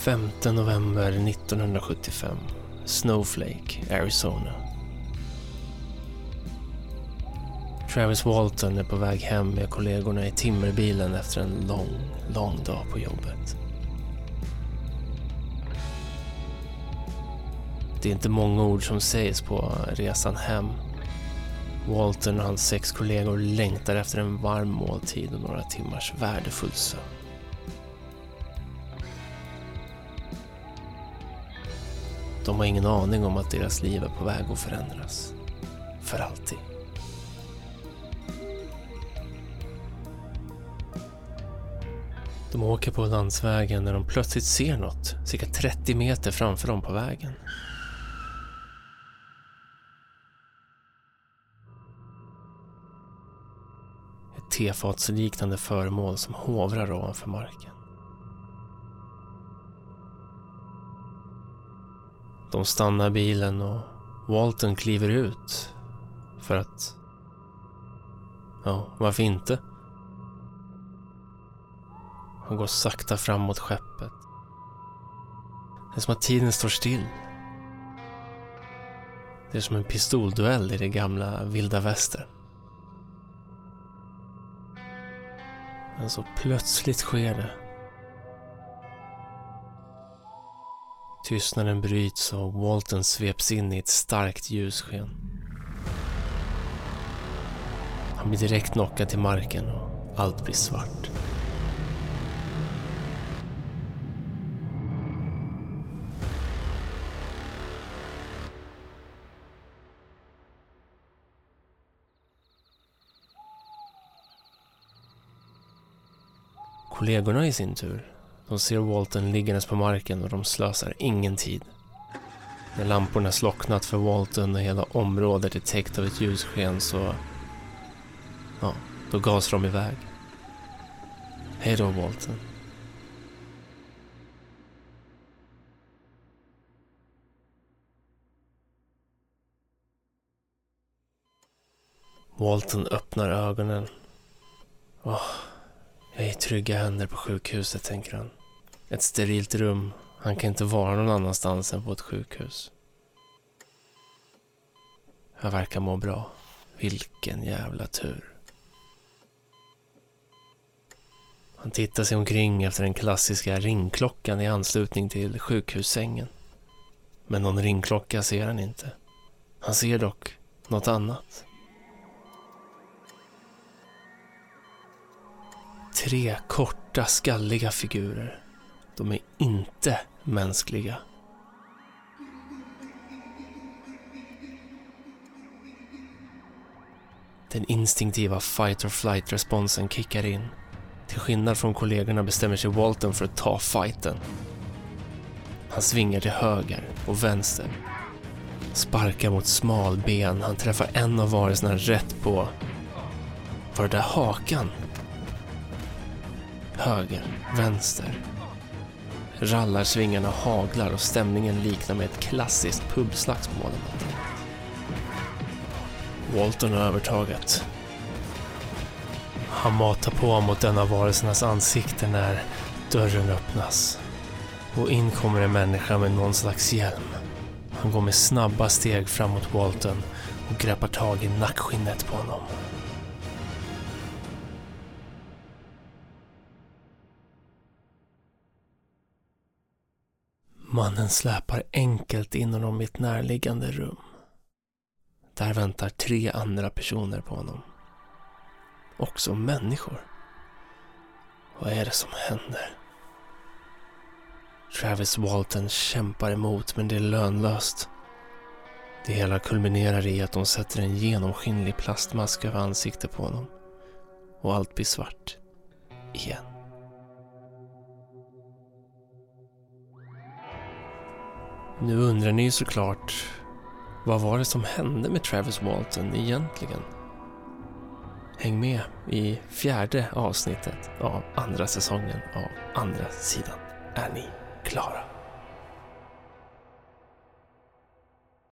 5 november 1975. Snowflake, Arizona. Travis Walton är på väg hem med kollegorna i timmerbilen efter en lång, lång dag på jobbet. Det är inte många ord som sägs på resan hem. Walton och hans sex kollegor längtar efter en varm måltid och några timmars värdefull sömn. De har ingen aning om att deras liv är på väg att förändras. För alltid. De åker på landsvägen när de plötsligt ser något cirka 30 meter framför dem på vägen. Ett tefatsliknande föremål som hovrar ovanför marken. De stannar bilen och Walton kliver ut. För att... Ja, varför inte? Han går sakta fram mot skeppet. Det är som att tiden står still. Det är som en pistolduell i det gamla vilda västern. Men så plötsligt sker det. Tystnaden bryts och Walton sveps in i ett starkt ljussken. Han blir direkt knockad till marken och allt blir svart. Kollegorna i sin tur, de ser Walton liggandes på marken och de slösar ingen tid. När lamporna slocknat för Walton och hela området är täckt av ett ljussken så... Ja, då gasar de iväg. Hej då Walton. Walton öppnar ögonen. Åh, jag är i trygga händer på sjukhuset, tänker han. Ett sterilt rum. Han kan inte vara någon annanstans än på ett sjukhus. Jag verkar må bra. Vilken jävla tur. Han tittar sig omkring efter den klassiska ringklockan i anslutning till sjukhussängen. Men någon ringklocka ser han inte. Han ser dock något annat. Tre korta, skalliga figurer. De är inte mänskliga. Den instinktiva fight or flight-responsen kickar in. Till skillnad från kollegorna bestämmer sig Walton för att ta fighten. Han svingar till höger och vänster. Sparkar mot smalben. Han träffar en av varelserna rätt på... Var det där hakan? Höger, vänster. Rallarsvingarna haglar och stämningen liknar med ett klassiskt pubslagsmål. Walton har övertaget. Han matar på mot en av varelsernas ansikte när dörren öppnas. Och in kommer en människa med någon slags hjälm. Han går med snabba steg fram mot Walton och greppar tag i nackskinnet på honom. Mannen släpar enkelt in honom i ett närliggande rum. Där väntar tre andra personer på honom. Också människor. Vad är det som händer? Travis Walton kämpar emot men det är lönlöst. Det hela kulminerar i att de sätter en genomskinlig plastmask över ansiktet på honom. Och allt blir svart. Igen. Nu undrar ni såklart, vad var det som hände med Travis Walton egentligen? Häng med i fjärde avsnittet av andra säsongen av Andra sidan. Är ni klara?